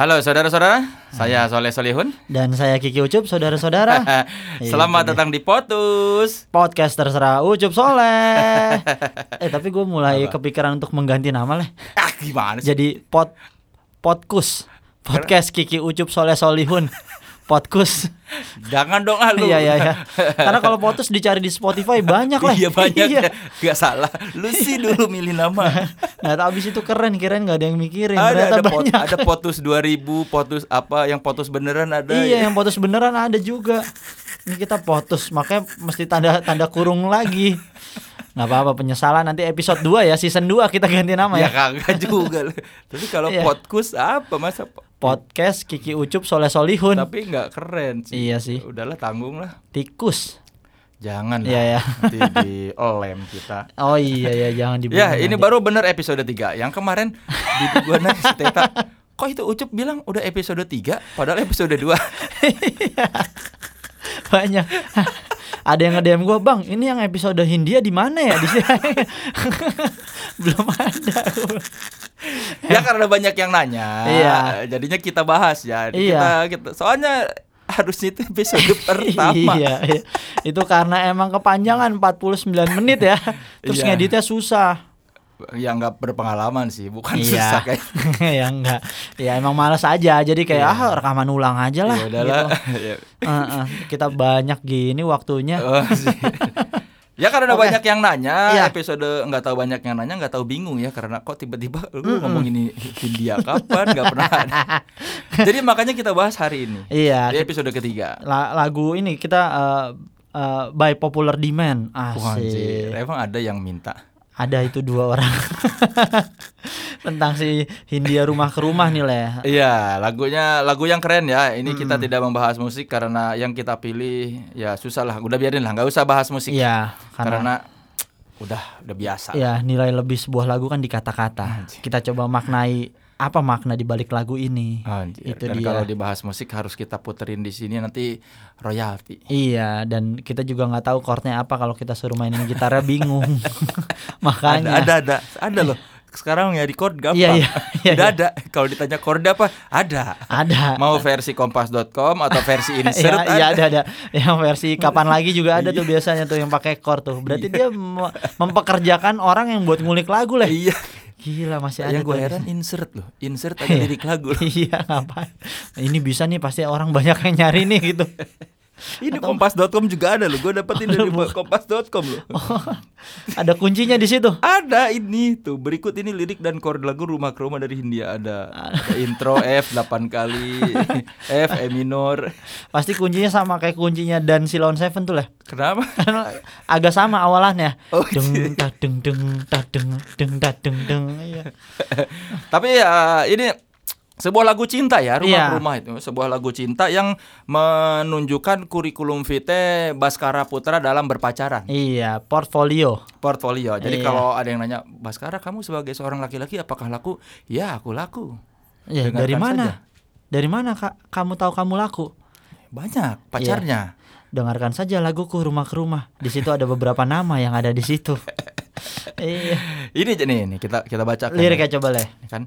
Halo saudara-saudara, saya Soleh Solihun. Dan saya Kiki Ucup, saudara-saudara. Selamat Iya, datang di Potus. Podcast terserah Ucup Soleh. eh tapi gue mulai Apa? kepikiran untuk mengganti nama lah. Ah, gimana sih? Jadi pot Podkus. Podcast Kiki Ucup Soleh Solihun. Podkus. Jangan dong ah lu. Iya iya iya. Karena kalau Potus dicari di Spotify banyak lah. Iya banyak Iya. ya. Gak salah. Lu sih dulu milih nama. Nah, abis itu keren, kirain nggak ada yang mikirin. ada Ternyata ada, pot, banyak. ada Potus 2000, Potus apa yang Potus beneran ada. ya. Iya, yang potus beneran ada juga. Ini kita potus, makanya mesti tanda tanda kurung lagi. Nggak apa-apa penyesalan nanti episode 2 ya, season 2 kita ganti nama Ya ya. kagak juga. Tapi kalau Iya. Potkus apa masa Podcast Kiki Ucup Soleh Solihun. tapi nggak keren sih. Iya sih. Udahlah tanggung lah. Tikus. Jangan lah. ya. Nanti di lem kita. Oh iya ya, jangan dibunuh. Ya, ini nanti. baru bener episode 3. Yang kemarin di gua nanya si Teta, kok itu Ucup bilang udah episode 3 padahal episode 2. banyak. ada yang nge-DM gua, "Bang, ini yang episode Hindia di mana ya?" Di sini. Belum ada. ya karena banyak yang nanya. Iya. Jadinya kita bahas ya. Kita, Iya. kita soalnya harusnya itu episode pertama. iya, iya. Itu karena emang kepanjangan 49 menit ya. Terus Iya. ngeditnya susah. Yang nggak berpengalaman sih, bukan iya. susah kayak. ya enggak. Ya emang malas aja. Jadi kayak Iya. ah rekaman ulang aja lah. Ya gitu. Heeh, kita banyak gini waktunya. Oh. Ya karena Oke. banyak yang nanya, Iya. episode nggak tahu banyak yang nanya, nggak tahu bingung ya karena kok tiba-tiba lu ngomong ini India kapan nggak pernah ada. Jadi makanya kita bahas hari ini. Iya, Di episode ketiga. la- lagu ini kita eh, eh, by popular demand. Wah, anjir, Asik. emang ada yang minta. Ada itu dua orang. Tentang si Hindia rumah ke rumah nih leh. Iya, lagunya lagu yang keren ya. Ini kita tidak membahas musik karena yang kita pilih ya susah lah. Udah biarin lah, nggak usah bahas musik. Iya, karena karena udah udah biasa. ya nilai lebih sebuah lagu kan di kata-kata. Kita coba maknai apa makna di balik lagu ini. Anjir, Itu Dan dia. kalau dibahas musik harus kita puterin di sini nanti royalti. Iya, dan kita juga nggak tahu chordnya apa kalau kita suruh mainin gitarnya bingung. Makanya. Ada ada ada, ada loh. Sekarang ya di chord gampang. Iya, iya, iya, Udah iya. ada. Kalau ditanya chord apa? Ada. Ada. Mau versi kompas.com atau versi insert Iya, iya ada ada. Yang versi kapan lagi juga ada tuh biasanya tuh yang pakai chord tuh. Berarti dia mem- mempekerjakan orang yang buat ngulik lagu lah. Iya. Gila masih ada. Yang gue heran insert loh. Insert ada lirik lagu loh. Iya ngapain? Ini bisa nih pasti orang banyak yang nyari nih gitu. Ini kompas.com juga ada loh. Gue dapetin dari kompas.com loh. Oh, ada kuncinya di situ. Ada ini tuh. Berikut ini lirik dan chord lagu Rumah ke Rumah dari Hindia ada. Ada intro F 8 kali, F E minor. Pasti kuncinya sama kayak kuncinya dan Silon Seven tuh lah. Kenapa? Karena agak sama awalannya. Oh, deng iya. deng deng tak deng deng tak deng deng. Iya. Tapi ya ini sebuah lagu cinta ya rumah Iya. itu sebuah lagu cinta yang menunjukkan kurikulum vitae Baskara Putra dalam berpacaran Iya, portfolio. portfolio. Jadi Iya. kalau ada yang nanya Baskara kamu sebagai seorang laki-laki apakah laku? Ya aku laku. Ya, Dengarkan dari mana? saja. Dari mana Kak kamu tahu kamu laku? Banyak pacarnya. Dengarkan saja laguku Rumah ke Rumah. Di situ ada beberapa nama yang ada di situ. iya. Ini nih, nih kita kita bacakan. Liriknya ya. coba leh. kan.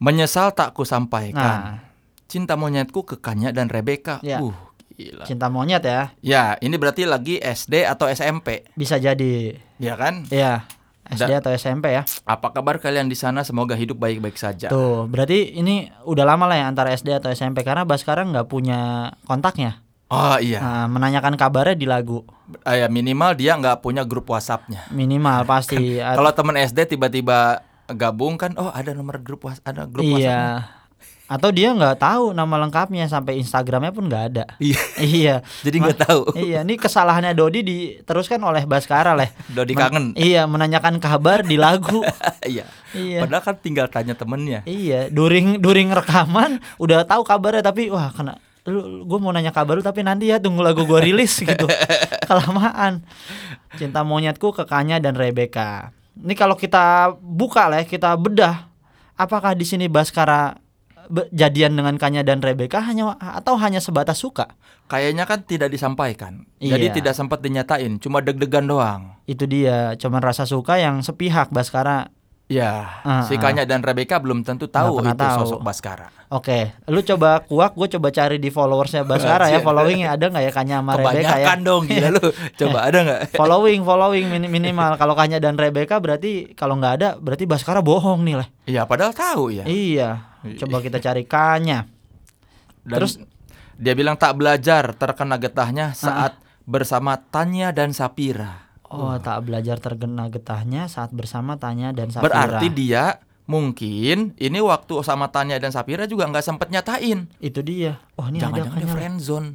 Menyesal tak ku sampaikan. Nah, Cinta monyetku ke Kanya dan Rebecca. Ya. Uh, gila. cinta monyet ya. Ya, ini berarti lagi SD atau SMP, Bisa jadi. ya kan? Iya. SD Da- atau SMP ya. Apa kabar kalian di sana? Semoga hidup baik-baik saja. Tuh, berarti ini udah lama lah ya antara SD atau SMP karena Baskara nggak punya kontaknya. Oh iya, Nah, menanyakan kabarnya di lagu. Ah, ya, minimal dia nggak punya grup WhatsAppnya. Minimal pasti. Kalau teman SD tiba-tiba gabung kan, oh ada nomor grup was, ada grup WhatsApp. iya. Atau dia nggak tahu nama lengkapnya sampai Instagramnya pun nggak ada. Iya, iya. jadi nggak tahu. Iya, ini kesalahannya Dodi diteruskan oleh Baskara leh. Dodi Men- kangen. Iya, menanyakan kabar di lagu. iya. iya. Padahal kan tinggal tanya temennya. Iya, during during rekaman udah tahu kabarnya tapi wah kena lu gue mau nanya kabar lu tapi nanti ya tunggu lagu gue rilis gitu. Kelamaan. Cinta monyetku ke Kanya dan Rebecca. Ini kalau kita buka lah, ya, kita bedah apakah di sini Baskara jadian dengan Kanya dan Rebecca hanya atau hanya sebatas suka? Kayaknya kan tidak disampaikan. Jadi Iya. tidak sempat dinyatain, cuma deg-degan doang. Itu dia, cuman rasa suka yang sepihak Baskara Ya, Ah, si ah. Kanya dan Rebecca belum tentu tahu itu tahu. sosok Baskara. Oke, lu coba kuak, gue coba cari di followersnya Baskara ya, followingnya ada nggak ya Kanya sama Rebecca ya? Kebanyakan dong gila lu. Coba ada nggak? following, following min- minimal. Kalau Kanya dan Rebecca berarti kalau nggak ada berarti Baskara bohong nih lah. Iya, padahal tahu ya. Iya, coba kita cari Kanya. Dan Terus? dia bilang tak belajar terkena getahnya saat bersama Tanya dan Sapira. Oh, tak belajar terkena getahnya saat bersama Tanya dan Safira. Berarti dia mungkin ini waktu sama Tanya dan Sapira juga nggak sempet nyatain. itu dia. Oh, ini ada Jangan-jangan dia Kanya. friendzone.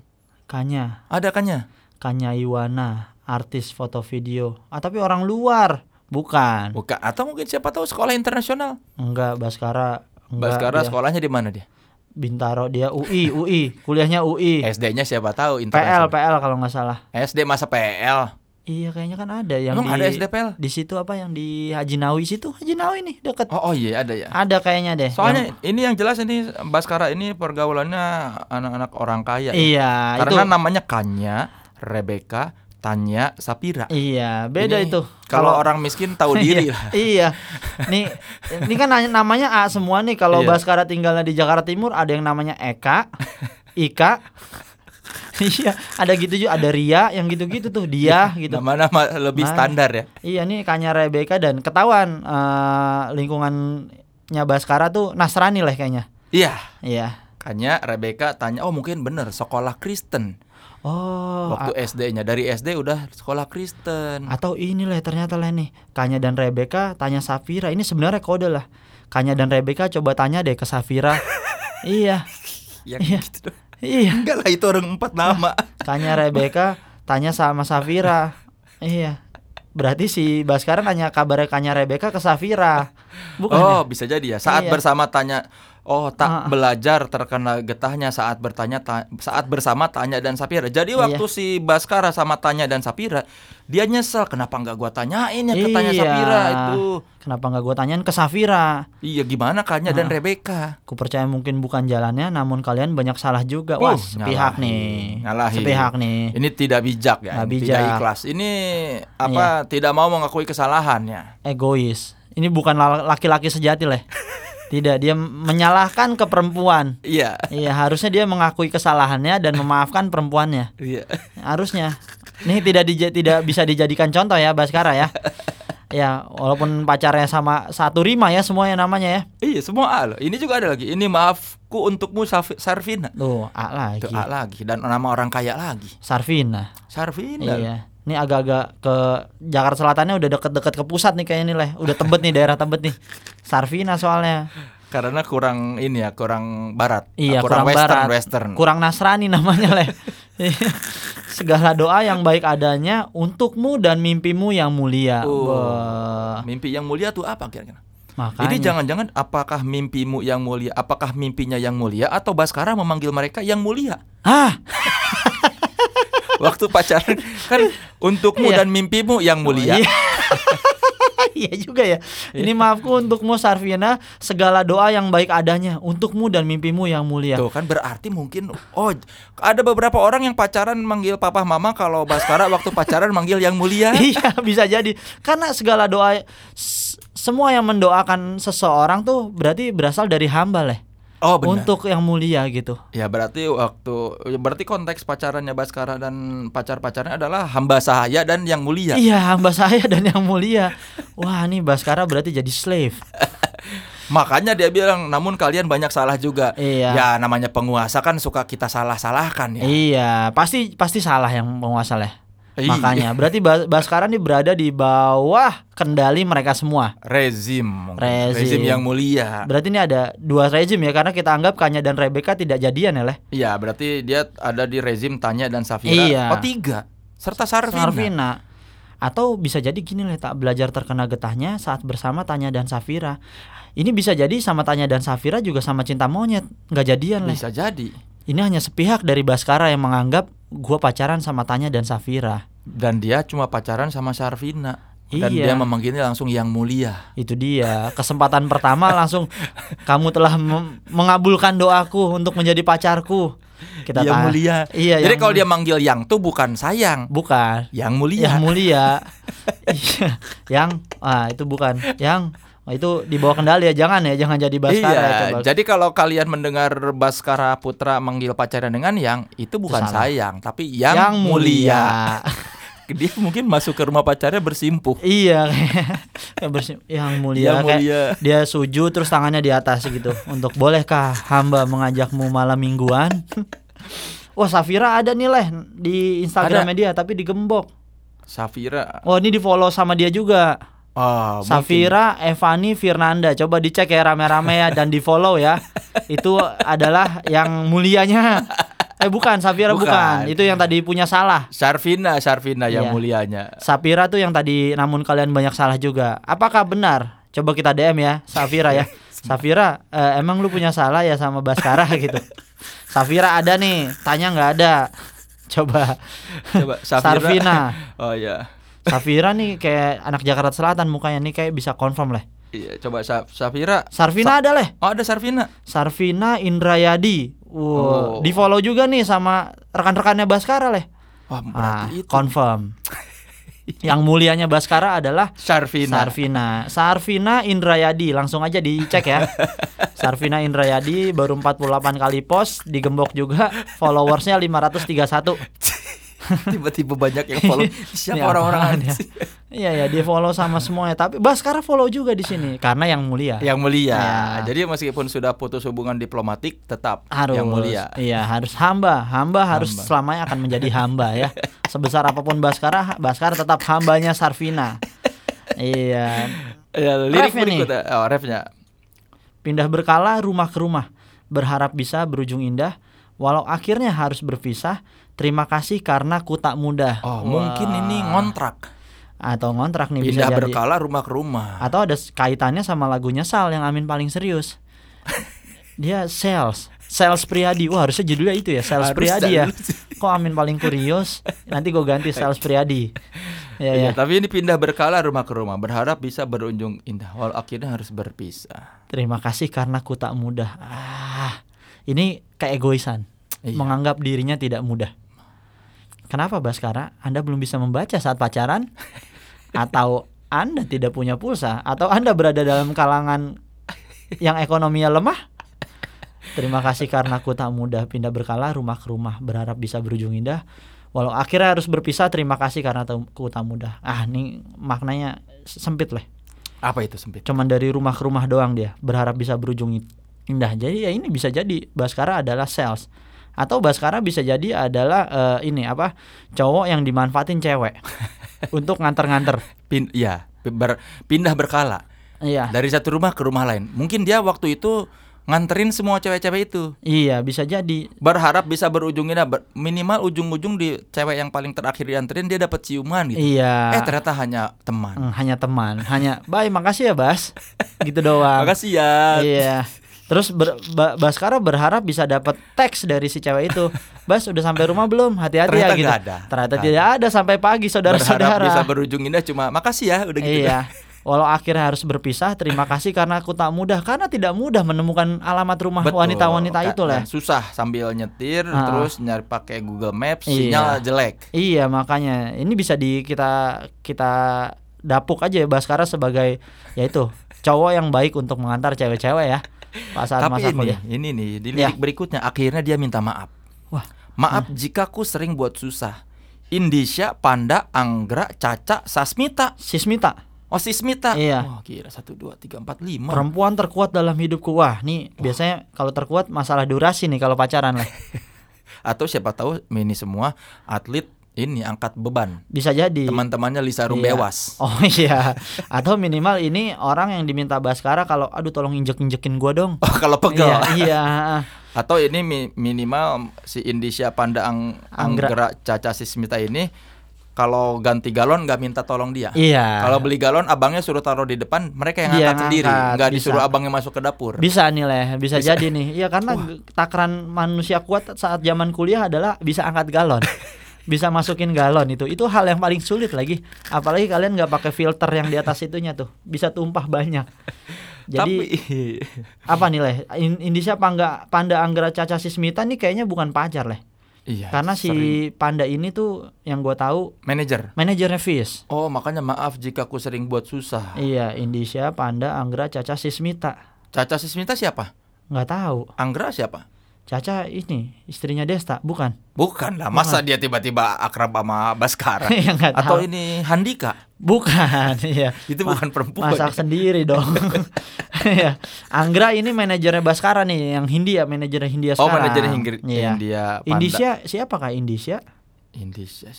Kanya, Ada Kanya? Kanya Iwana, artis foto video. Ah, tapi orang luar. Bukan. Bukan. Atau mungkin siapa tahu sekolah internasional. Enggak, Baskara. Enggak, Baskara dia sekolahnya di mana dia? Bintaro dia UI, UI, kuliahnya UI. SD-nya siapa tahu PL. PL kalau nggak salah. SD masa PL. Iya, kayaknya kan ada yang Emang di ada SDPL? di situ apa yang di Haji Nawi situ? Haji Nawi nih deket. Oh, oh iya ada ya. Ada kayaknya deh. Soalnya yang- ini yang jelas ini Baskara ini pergaulannya anak-anak orang kaya. ya. iya, Karena itu namanya Kanya, Rebecca, Tanya, Sapira. iya, beda Ini itu. Kalau orang miskin tahu diri iya, lah. iya. Nih, ini kan namanya A semua nih. Kalau Iya. Baskara tinggalnya di Jakarta Timur ada yang namanya Eka, Ika. iya, ada gitu juga ada Ria yang gitu-gitu tuh, dia gitu. Nama-nama lebih Nah. standar ya. Iya nih Kanya Rebecca dan ketahuan eh, lingkungannya Baskara tuh Nasrani lah kayaknya. Iya. Iya. Kanya, Rebecca tanya, oh mungkin bener sekolah Kristen. Oh, Waktu SD-nya dari SD udah sekolah Kristen. atau ini lah ternyata lah nih Kanya dan Rebecca tanya Safira. Ini sebenarnya kode lah. Kanya dan Rebecca coba tanya deh ke Safira. iya, Ya Iya. gitu dong. Iya. Enggak lah itu orang empat nama. Kanya Rebecca tanya sama Safira. Iya. Berarti si Baskara nanya kabarnya Kanya Rebecca ke Safira. Bukan Oh, ya? bisa jadi ya. Saat Iya. bersama tanya Oh, tak Ah. belajar terkena getahnya saat bertanya ta- saat bersama Tanya dan Sapira. Jadi Iya. waktu si Baskara sama Tanya dan Sapira, dia nyesel kenapa nggak gua tanyain ya ke Tanya Iya. Sapira itu. Kenapa nggak gue tanyain ke Safira? Iya, gimana Kanya dan Ah. Rebecca? Ku percaya mungkin bukan jalannya, namun kalian banyak salah juga. Uh, Wah, sepihak nyalahin, nih. nyalahin. Sepihak nih. Ini tidak bijak ya, tidak bijak. Iya. ikhlas. Ini apa? Tidak mau mengakui kesalahannya. Egois. Ini bukan la- laki-laki sejati lah. Tidak, dia menyalahkan ke perempuan. Iya. Iya, harusnya dia mengakui kesalahannya dan memaafkan perempuannya. Iya. Harusnya. Nih tidak dija- tidak bisa dijadikan contoh ya Baskara ya. Ya, walaupun pacarnya sama satu rima ya semuanya namanya ya. Iya, semua A loh. Ini juga ada lagi. Ini maafku untukmu Sarvina. Tuh, A lagi. Itu A lagi dan nama orang kaya lagi. Sarvina. Sarvina. Iya. Ini agak-agak ke Jakarta Selatannya udah deket-deket ke pusat nih kayaknya nih leh. Udah tebet nih daerah tebet nih. Sarvina soalnya. Karena kurang ini ya, kurang barat. Iya, Ah, kurang, western, barat. western. Kurang Nasrani namanya leh. Segala doa yang baik adanya untukmu dan mimpimu yang mulia. Wah, Mimpi yang mulia tuh apa kira-kira? makanya. Ini jangan-jangan apakah mimpimu yang mulia, apakah mimpinya yang mulia atau Baskara memanggil mereka yang mulia? Ah, Waktu pacaran kan untukmu Iya. dan mimpimu yang mulia. Iya. Iya juga ya. Ini maafku untukmu Sarvina segala doa yang baik adanya untukmu dan mimpimu yang mulia. Tuh kan berarti mungkin oh ada beberapa orang yang pacaran manggil papa mama kalau Baskara waktu pacaran manggil yang mulia. Iya bisa jadi karena segala doa semua yang mendoakan seseorang tuh berarti berasal dari hamba leh Oh benar. untuk yang mulia gitu. Ya berarti waktu berarti konteks pacarannya Baskara dan pacar-pacarnya adalah hamba sahaya dan yang mulia. Iya hamba saya dan yang mulia. Wah nih Baskara berarti jadi slave. Makanya dia bilang namun kalian banyak salah juga. Iya. Ya namanya penguasa kan suka kita salah-salahkan ya. Iya pasti pasti salah yang penguasa leh. Iya. Makanya berarti Bas- Baskara nih berada di bawah kendali mereka semua. Rezim. mungkin. Rezim. yang mulia. Berarti ini ada dua rezim ya karena kita anggap Kanya dan Rebecca tidak jadian ya leh. Iya, berarti dia ada di rezim Tanya dan Safira. Iya. Oh, tiga. Serta Sarvina. Sarvina. Atau bisa jadi gini lah tak belajar terkena getahnya saat bersama Tanya dan Safira. Ini bisa jadi sama Tanya dan Safira juga sama cinta monyet, nggak jadian lah. Bisa jadi. Ini hanya sepihak dari Baskara yang menganggap gua pacaran sama Tanya dan Safira. Dan dia cuma pacaran sama Sarvina. Dan dia Iya. memanggilnya langsung yang mulia. Itu dia. Kesempatan pertama langsung kamu telah mengabulkan doaku untuk menjadi pacarku. Kita yang tanya- mulia. Iya, Jadi kalau dia manggil yang tuh bukan sayang, bukan yang mulia. yang mulia. Iya. yang ah itu bukan. Yang Oh, itu dibawa kendali ya, jangan ya, jangan jadi Baskara iya, ya, coba. jadi kalau kalian mendengar Baskara Putra manggil pacarnya dengan yang itu bukan salah. sayang, tapi yang, Yang mulia. Dia mungkin masuk ke rumah pacarnya bersimpuh. iya, kayak bersih, yang mulia, Yang kayak mulia. dia sujud terus tangannya di atas gitu. Untuk bolehkah hamba mengajakmu malam mingguan? Wah, Safira ada nih leh di Instagram media tapi digembok. Safira. Oh, ini di follow sama dia juga. Oh, mungkin. Safira Evani Firnanda. Coba dicek ya rame-rame ya dan di follow ya. Itu adalah yang mulianya. Eh bukan, Safira bukan. Bukan. Itu yang tadi punya salah. Syarfina, Syarfina yang Iya. mulianya. Safira tuh yang tadi namun kalian banyak salah juga. Apakah benar? Coba kita DM ya, Safira ya. Safira, eh, emang lu punya salah ya sama Baskara gitu. Safira ada nih, tanya nggak ada. Coba. Coba Safira. Sarvina. Oh iya. Safira nih kayak anak Jakarta Selatan mukanya nih kayak bisa confirm lah. Iya, coba Sa- Safira. Sarvina ada leh. Oh, ada Sarvina. Sarvina Indrayadi. Oh. Wow, di follow juga nih sama rekan-rekannya Baskara leh. Wah, Ah, berarti itu confirm. Yang mulianya Baskara adalah Sarvina. Sarvina. Sarvina Indrayadi, langsung aja dicek ya. Sarvina Indrayadi baru 48 kali post, digembok juga, followersnya 531. Tiba-tiba banyak yang follow. Siapa orang-orang ya? sih? Iya ya, dia follow sama semuanya. Tapi Baskara follow juga di sini karena yang mulia. Yang mulia. Ya. Jadi meskipun sudah putus hubungan diplomatik, tetap harus yang mulia. Iya, harus hamba. Hamba harus Hamba. selamanya akan menjadi hamba ya. Sebesar apa pun Baskara, Baskara tetap hambanya Sarvina. iya. Ya, lirik Refnya nih. berikutnya. Oh, refnya. Pindah berkala rumah ke rumah, berharap bisa berujung indah, walau akhirnya harus berpisah. Terima kasih karena ku tak mudah. Oh, Wah. mungkin ini ngontrak. atau ngontrak nih Pindah bisa jadi. berkala rumah ke rumah. Atau ada kaitannya sama lagunya Sal yang Amin paling serius. Dia sales, sales Priadi. Wah harusnya judulnya itu ya, sales Harus Priadi ya. Kok Amin paling kurios? Nanti gue ganti sales Priadi. Ya Iya, ya. tapi ini pindah berkala rumah ke rumah, berharap bisa berujung indah, walau akhirnya harus berpisah. Terima kasih karena ku tak mudah. Ah, ini keegoisan. Iya. Menganggap dirinya tidak mudah. Kenapa Baskara? Anda belum bisa membaca saat pacaran? Atau Anda tidak punya pulsa? Atau Anda berada dalam kalangan yang ekonominya lemah? Terima kasih karena ku tak mudah pindah berkala rumah ke rumah berharap bisa berujung indah. Walau akhirnya harus berpisah, terima kasih karena ta- ku tak mudah. Ah, ini maknanya sempit lah. Apa itu sempit? Cuman dari rumah ke rumah doang dia berharap bisa berujung indah. Jadi ya ini bisa jadi Baskara adalah sales atau Baskara bisa jadi adalah eh, ini apa cowok yang dimanfaatin cewek untuk nganter-nganter. Pin, ya, ber- pindah berkala Iya. dari satu rumah ke rumah lain. Mungkin dia waktu itu nganterin semua cewek-cewek itu. Iya, bisa jadi. Berharap bisa berujung indah, ber- minimal ujung-ujung di cewek yang paling terakhir dianterin dia dapat ciuman gitu. Iya. Eh ternyata hanya teman. Hmm, hanya teman, hanya bye makasih ya Bas. Gitu doang. Makasih ya. Iya. Terus ber, Ba- Baskara berharap bisa dapat teks dari si cewek itu. Bas udah sampai rumah belum? Hati-hati ya gitu. ada. Ternyata tidak ada sampai pagi Berharap saudara-saudara. bisa berujung indah cuma makasih ya udah gitu. Iya. Walau akhirnya harus berpisah, terima kasih karena aku tak mudah karena tidak mudah menemukan alamat rumah wanita-wanita itu lah. dan Susah sambil nyetir Ah. terus nyari pakai Google Maps Iya. sinyal jelek. Iya, makanya ini bisa di kita kita dapuk aja ya Baskara sebagai yaitu cowok yang baik untuk mengantar cewek-cewek ya. Pas saat Tapi ini, kuliah. ini nih di Ya. lirik berikutnya akhirnya dia minta maaf. Wah. Maaf jika ku sering buat susah. Indisha, Panda, Anggra, Caca, Sasmita. Sismita, Oh Sismita. Iya. Wah kira satu dua tiga empat lima. perempuan terkuat dalam hidupku. Wah, nih biasanya kalau terkuat masalah durasi nih kalau pacaran lah. Atau siapa tahu ini semua atlet ini angkat beban. Bisa jadi. Teman-temannya Lisa Iya. Rumbewas. Oh iya. Atau minimal ini orang yang diminta Baskara kalau aduh tolong injek-injekin gua dong. Oh kalau pegel. Iya, iya. Atau ini mi- minimal si Indisha Panda Ang Anggra. Anggra Caca Sismita ini kalau ganti galon nggak minta tolong dia. Iya. Kalau beli galon abangnya suruh taruh di depan, mereka yang Dia angkat sendiri, nggak bisa. disuruh abangnya masuk ke dapur. Bisa nih leh, bisa, jadi nih. Iya karena g- takaran manusia kuat saat zaman kuliah adalah bisa angkat galon. Bisa masukin galon itu. Itu hal yang paling sulit lagi. Apalagi kalian nggak pakai filter yang di atas itunya tuh. Bisa tumpah banyak. Jadi Tapi apa nih leh? In- Indisha Pangga Panda Anggra Caca Sismita nih kayaknya bukan pacar leh. Iya. Karena si sering. Panda ini tuh yang gua tahu manajer. manajernya Fish. Oh, makanya maaf jika aku sering buat susah. Iya, Indonesia, Panda, Anggra, Caca, Sismita. Caca Sismita siapa? Nggak tahu. Anggra siapa? Caca ini istrinya Desta, bukan? Bukan lah, masa dia tiba-tiba akrab sama Baskara? Nggak Atau tahu. ini Handika? Bukan, iya. Itu Ma- bukan perempuan. Masak sendiri dong. Iya. Anggra ini manajernya Baskara nih, yang Hindia, manajernya Hindia Oh, sekarang. manajer Hinggir, Iya. India Panda. Indonesia siapa kak Indonesia? Indonesia?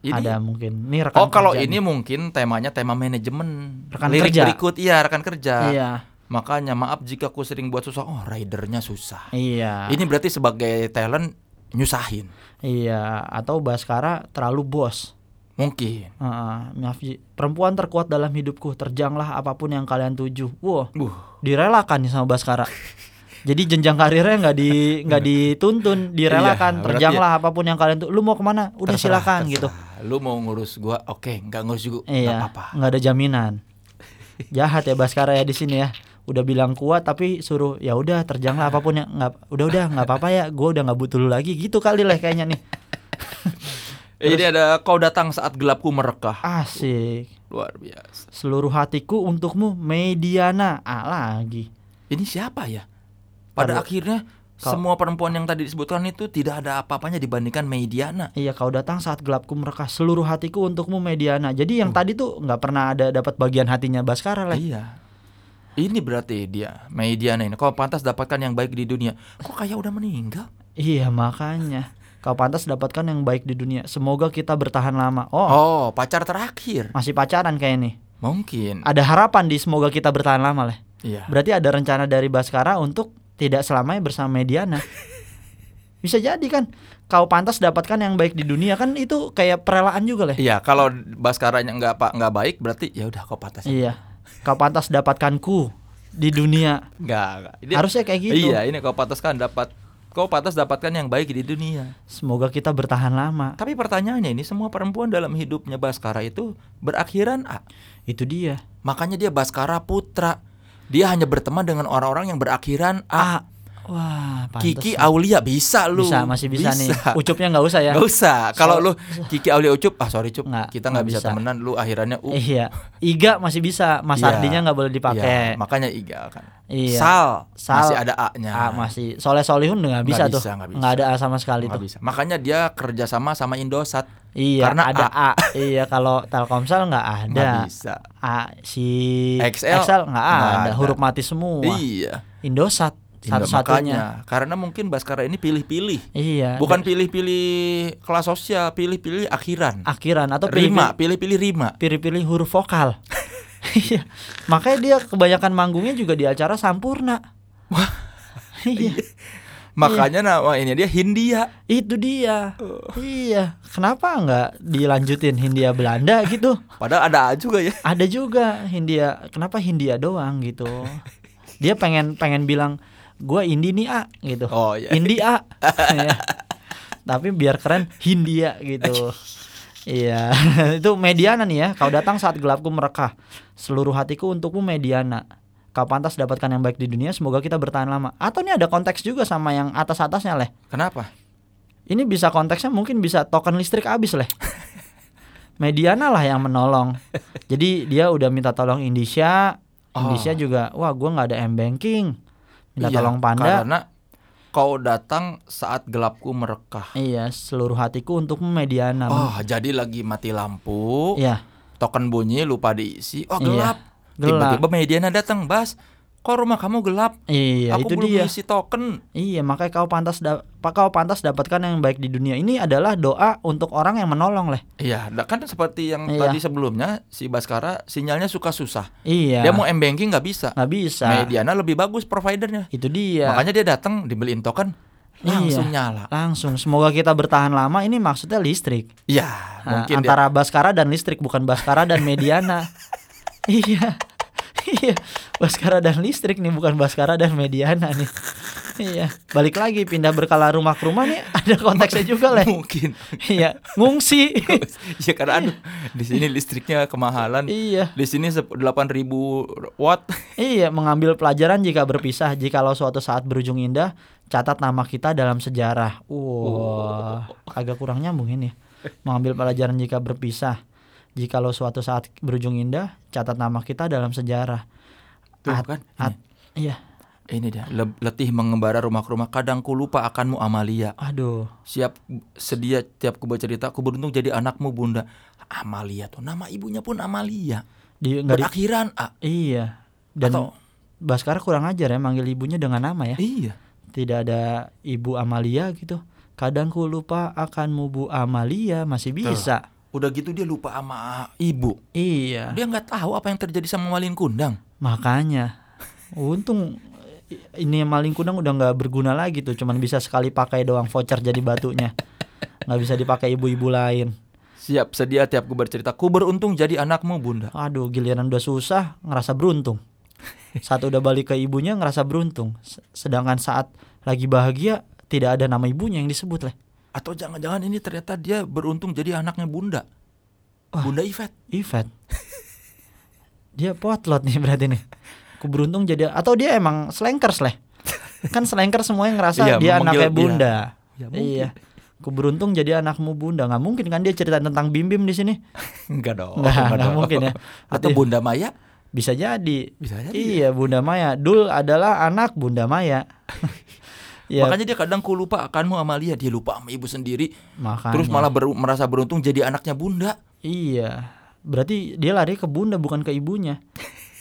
Ini Ada mungkin. Ini rekan Oh, kalau kerja ini nih. mungkin temanya tema manajemen. Rekan Lirik kerja. berikut iya rekan kerja. Iya. Makanya maaf jika aku sering buat susah. Oh, ridernya susah. Iya. Ini berarti sebagai talent nyusahin. Iya, atau Baskara terlalu bos. Mungkin. Heeh, maaf perempuan terkuat dalam hidupku, terjanglah apa pun yang kalian tuju. Wah, Buh. direlakan nih sama Baskara. Jadi jenjang karirnya nggak di nggak dituntun, direlakan. Iya, terjanglah apa pun yang kalian tuh. Lu mau ke mana? Udah Terserah, silakan gitu. terserah. Lu mau ngurus gua, oke, nggak ngurus juga, nggak Iya, apa-apa. nggak ada jaminan. Jahat ya Baskara ya di sini ya. Udah bilang kuat tapi suruh ya udah terjanglah apa pun yang nggak udah udah nggak apa-apa ya. Gue udah nggak butuh lu lagi gitu kali lah kayaknya nih. Eh, Jadi ada kau datang saat gelapku merekah. Asik. Luar biasa. Seluruh hatiku untukmu Mediana. Ah lagi. Ini siapa ya? Pada Aduh. akhirnya Kau- semua perempuan yang tadi disebutkan itu tidak ada apa-apanya dibandingkan Mediana. Iya kau datang saat gelapku merekah seluruh hatiku untukmu Mediana. Jadi yang tadi tuh nggak pernah ada dapat bagian hatinya Baskara lah. Iya. Ini berarti dia Mediana ini. Kau pantas dapatkan yang baik di dunia. Kok kayak udah meninggal? Iya makanya. Kau pantas dapatkan yang baik di dunia. Semoga kita bertahan lama. Oh, Oh, pacar terakhir. masih pacaran kayak nih. Mungkin. Ada harapan di semoga kita bertahan lama lah. Iya. Berarti ada rencana dari Baskara untuk tidak selamanya bersama Mediana. Bisa jadi kan. Kau pantas dapatkan yang baik di dunia kan itu kayak perelaan juga lah. Iya, kalau Baskaranya nggak pak nggak baik berarti ya udah kau pantas. Iya. Kau pantas dapatkanku di dunia. Nggak, nggak. Ini- Harusnya kayak gitu. Iya, ini kau pantas kan dapat kau pantas dapatkan yang baik di dunia. Semoga kita bertahan lama. Tapi pertanyaannya ini semua perempuan dalam hidupnya Baskara itu berakhiran A. Itu dia. Makanya dia Baskara Putra. Dia hanya berteman dengan orang-orang yang berakhiran A. Wah, pantas. Kiki Aulia bisa lu. bisa masih bisa, nih. Ucupnya nggak usah ya. Nggak usah. Kalau So- lu Kiki Aulia Ucup, ah sorry Cup, Nggak, kita nggak bisa, bisa. temenan. Lu akhirannya U. Iya. Iga masih bisa. Mas Iya. Ardinya nggak boleh dipakai. Iya, makanya Iga kan. Iya. Sal, Sal. masih ada A-nya. Ah, masih Soleh Solihun nggak bisa Nggak tuh. bisa, nggak bisa. Nggak ada A sama sekali Nggak tuh. bisa. Makanya dia kerjasama sama Indosat. Iya, Karena ada A. iya, kalau Telkomsel nggak ada. Nggak bisa. A si XL nggak ada. ada. huruf mati semua. Iya. Indosat Indo- satu-satunya. makanya karena mungkin Baskara ini pilih-pilih. Iya. Bukan pilih-pilih kelas sosial, pilih-pilih akhiran. akhiran atau Rima, pilih pilih-pilih rima. pilih-pilih huruf vokal. Iya. Makanya dia kebanyakan manggungnya juga di acara Sampurna. Wah. iya. Makanya nama ini dia Hindia. Itu dia. Iya. Kenapa nggak dilanjutin Hindia Belanda gitu? Padahal ada juga ya. Ada juga Hindia. Kenapa Hindia doang gitu? Dia pengen pengen bilang gua Indi nih A gitu. Oh iya. Indi A. Iya. Tapi biar keren Hindia gitu. Iya, itu Mediana nih ya. Kau datang saat gelapku merekah. Seluruh hatiku untukmu Mediana. Kau pantas dapatkan yang baik di dunia. Semoga kita bertahan lama. Atau ini ada konteks juga sama yang atas-atasnya leh. Kenapa? Ini bisa konteksnya mungkin bisa token listrik habis leh. Mediana lah yang menolong. Jadi dia udah minta tolong Indonesia. Oh. Indonesia juga, wah gua nggak ada m banking. Minta Iya, tolong Panda. Karena kau datang saat gelapku merekah. Iya, seluruh hatiku untukmu Mediana. Oh, jadi lagi mati lampu. Iya, Token bunyi lupa diisi. Oh, Iya, gelap. gelap. Tiba-tiba Mediana datang, "Bas, kok rumah kamu gelap? iya Aku itu belum dia. isi token." Iya, makanya kau pantas da- kau pantas dapatkan yang baik di dunia. Ini adalah doa untuk orang yang menolong, leh. Iya, kan seperti yang Iya. tadi sebelumnya si Baskara sinyalnya suka susah. Iya. Dia mau m banking nggak bisa. nggak bisa. Mediana lebih bagus providernya. Itu dia. Makanya dia datang dibeliin token langsung Iya. nyala. Langsung. Semoga kita bertahan lama. Ini maksudnya listrik. Iya, Nah, mungkin dia antara Baskara dan listrik bukan Baskara dan Mediana. iya. Iya, Baskara dan listrik nih bukan Baskara dan Mediana nih. iya, balik lagi pindah berkala rumah ke rumah nih ada konteksnya juga lah. Mungkin. Iya, ngungsi. ya karena aduh, di sini listriknya kemahalan. iya. Di sini sep- 8000 watt. Iya, mengambil pelajaran jika berpisah. Jikalau suatu saat berujung indah, catat nama kita dalam sejarah. Wah, agak kurang nyambung ini. Mengambil pelajaran jika berpisah. Jikalau suatu saat berujung indah, catat nama kita dalam sejarah. Tuh At- kan. at- iya. Ini dia, le- letih mengembara rumah ke rumah, kadang ku lupa akanmu Amalia. Aduh. Siap sedia tiap ku bercerita, ku beruntung jadi anakmu Bunda. Amalia tuh nama ibunya pun Amalia. Di, Berakhiran A. iya. Dan Atau- Baskara kurang ajar ya manggil ibunya dengan nama ya. Iya. Tidak ada Ibu Amalia gitu. Kadang ku lupa akanmu Bu Amalia masih bisa. Udah gitu dia lupa sama ibu. Iya. Dia nggak tahu apa yang terjadi sama Malin Kundang. Makanya untung ini maling kundang udah nggak berguna lagi tuh, cuman bisa sekali pakai doang voucher jadi batunya. nggak bisa dipakai ibu-ibu lain. Siap sedia tiap ku bercerita, ku beruntung jadi anakmu Bunda. Aduh, giliran udah susah ngerasa beruntung. Saat udah balik ke ibunya ngerasa beruntung. Sedangkan saat lagi bahagia tidak ada nama ibunya yang disebut lah. Atau jangan-jangan ini ternyata dia beruntung jadi anaknya Bunda. Wah. Bunda Ivet. Ivet. Dia potlot nih berarti nih. Ku beruntung jadi atau dia emang slankers lah. Kan slankers semuanya ngerasa Iya, dia anaknya dia. bunda. Ya, mungkin. iya. Ku beruntung jadi anakmu bunda. nggak mungkin kan dia cerita tentang Bim Bim di sini. Enggak dong. Nggak, dong. mungkin ya. Atau Berarti- Bunda Maya Bisa jadi. bisa jadi. Iya, Bunda Maya. Dul adalah anak Bunda Maya. Iya, Makanya dia kadang ku lupa akanmu Amalia, dia lupa sama ibu sendiri. makanya. Terus malah ber- merasa beruntung jadi anaknya Bunda. Iya. Berarti dia lari ke bunda bukan ke ibunya.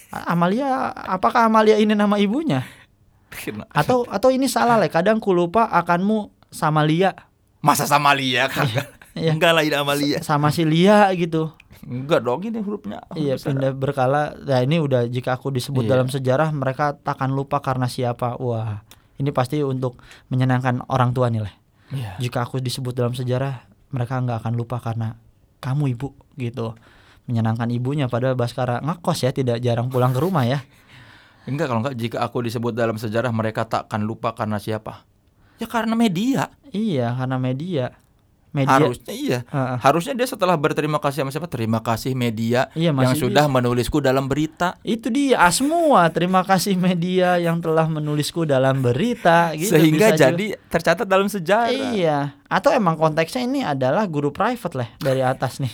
Amalia, apakah Amalia ini nama ibunya? Atau atau ini salah lah. Kadang ku lupa akanmu sama Lia, Masa sama Lia kagak? Iya. Enggak lah ini Amalia. sama si Lia gitu. Enggak dong ini hurufnya. huruf Iya, pindah berkala. Nah, ini udah jika aku disebut Iya. dalam sejarah mereka takkan lupa karena siapa. Wah, ini pasti untuk menyenangkan orang tua nih lah. Iya. Jika aku disebut dalam sejarah, mereka nggak akan lupa karena kamu ibu gitu. Menyenangkan ibunya padahal Baskara ngekos ya, tidak jarang pulang ke rumah ya. Enggak kalau enggak jika aku disebut dalam sejarah mereka takkan lupa karena siapa? Ya karena media. Iya, karena media. Media. Harusnya iya. Heeh. Harusnya dia setelah berterima kasih sama siapa? Terima kasih media Iya, yang sudah menulisku dalam berita. Itu dia ah, semua. Terima kasih media yang telah menulisku dalam berita gitu Sehingga bisa juga. jadi tercatat dalam sejarah. Iya. Atau emang konteksnya ini adalah guru private lah dari atas nih.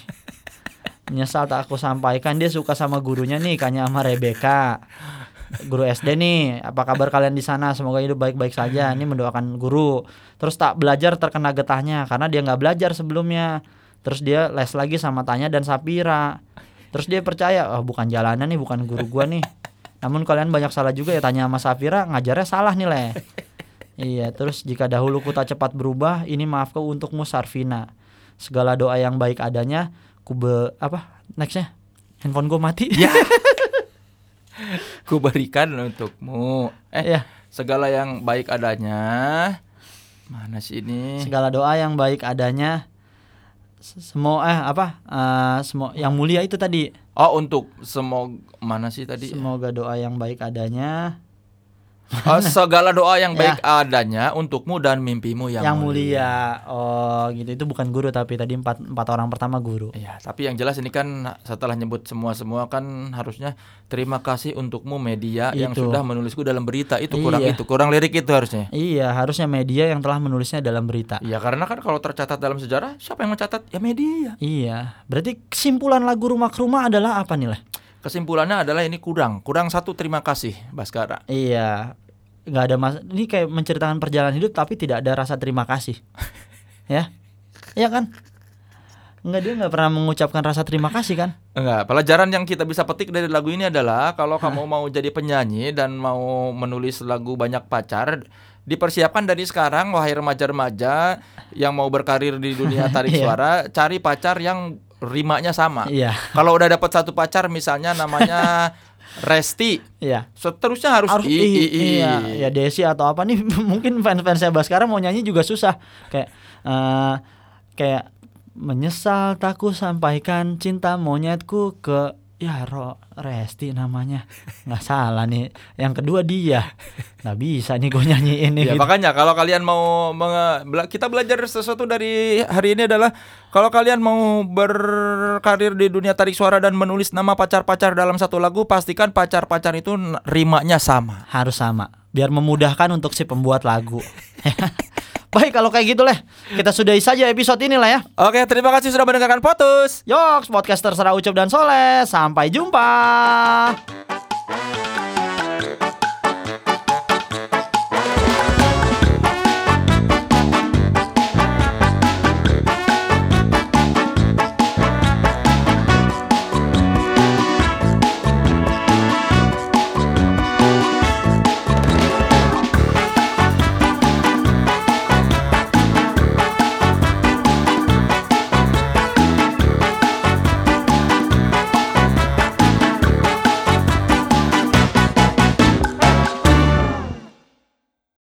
Menyesal tak aku sampaikan dia suka sama gurunya nih kayaknya sama Rebecca. Guru SD nih, apa kabar kalian di sana? Semoga hidup baik-baik saja. Ini mendoakan guru. Terus tak belajar terkena getahnya karena dia nggak belajar sebelumnya. Terus dia les lagi sama Tanya dan Sapira. Terus dia percaya, oh bukan jalanan nih, bukan guru gua nih. Namun kalian banyak salah juga ya tanya sama Sapira, ngajarnya salah nih leh. Iya, terus jika dahulu ku tak cepat berubah, ini maafku untukmu Sarvina. Segala doa yang baik adanya, ku be, apa? Nextnya, handphone gue mati. Ya. Ku berikan untukmu. Eh, Iya. segala yang baik adanya. Mana sih ini? Segala doa yang baik adanya, se- semua eh apa? Eh, semua yang mulia itu tadi. Oh, untuk semoga mana sih tadi? Semoga doa yang baik adanya, Oh, segala doa yang Ya. baik adanya untukmu dan mimpimu yang, yang, mulia. Oh, gitu. Itu bukan guru tapi tadi empat empat orang pertama guru. Iya, tapi yang jelas ini kan setelah nyebut semua-semua kan harusnya terima kasih untukmu media yang Itu. sudah menulisku dalam berita. Itu kurang Iya. itu, kurang lirik itu harusnya. Iya, harusnya media yang telah menulisnya dalam berita. Iya, karena kan kalau tercatat dalam sejarah, siapa yang mencatat? Ya media. Iya, berarti kesimpulan lagu Rumah ke Rumah adalah apa nih lah? Kesimpulannya adalah ini kurang, kurang satu terima kasih, Baskara. Iya, nggak ada mas. Ini kayak menceritakan perjalanan hidup tapi tidak ada rasa terima kasih, ya, iya kan? Nggak dia nggak pernah mengucapkan rasa terima kasih kan? Enggak, pelajaran yang kita bisa petik dari lagu ini adalah kalau kamu mau jadi penyanyi dan mau menulis lagu banyak pacar, dipersiapkan dari sekarang wahai remaja-remaja yang mau berkarir di dunia tarik Iya. suara, cari pacar yang rimanya sama. Iya, Kalau udah dapat satu pacar misalnya namanya Resti, iya. seterusnya harus, Harus i, i, i. iya, ya Desi atau apa nih? Mungkin fans-fans saya sekarang mau nyanyi juga susah. Kayak eh kayak menyesal takku sampaikan cinta monyetku ke ya Ro Resti namanya. Nggak salah nih. Yang kedua dia. Nggak bisa nih gue nyanyiin nih Ya gitu. makanya kalau kalian mau menge- bela- kita belajar sesuatu dari hari ini adalah kalau kalian mau berkarir di dunia tarik suara dan menulis nama pacar-pacar dalam satu lagu pastikan pacar-pacar itu rimanya sama. harus sama. Biar memudahkan untuk si pembuat lagu baik kalau kayak gitu lah kita sudahi saja episode ini lah ya Oke, terima kasih sudah mendengarkan Potus. Yoks, podcast terserah Ucup dan Soleh. Sampai jumpa.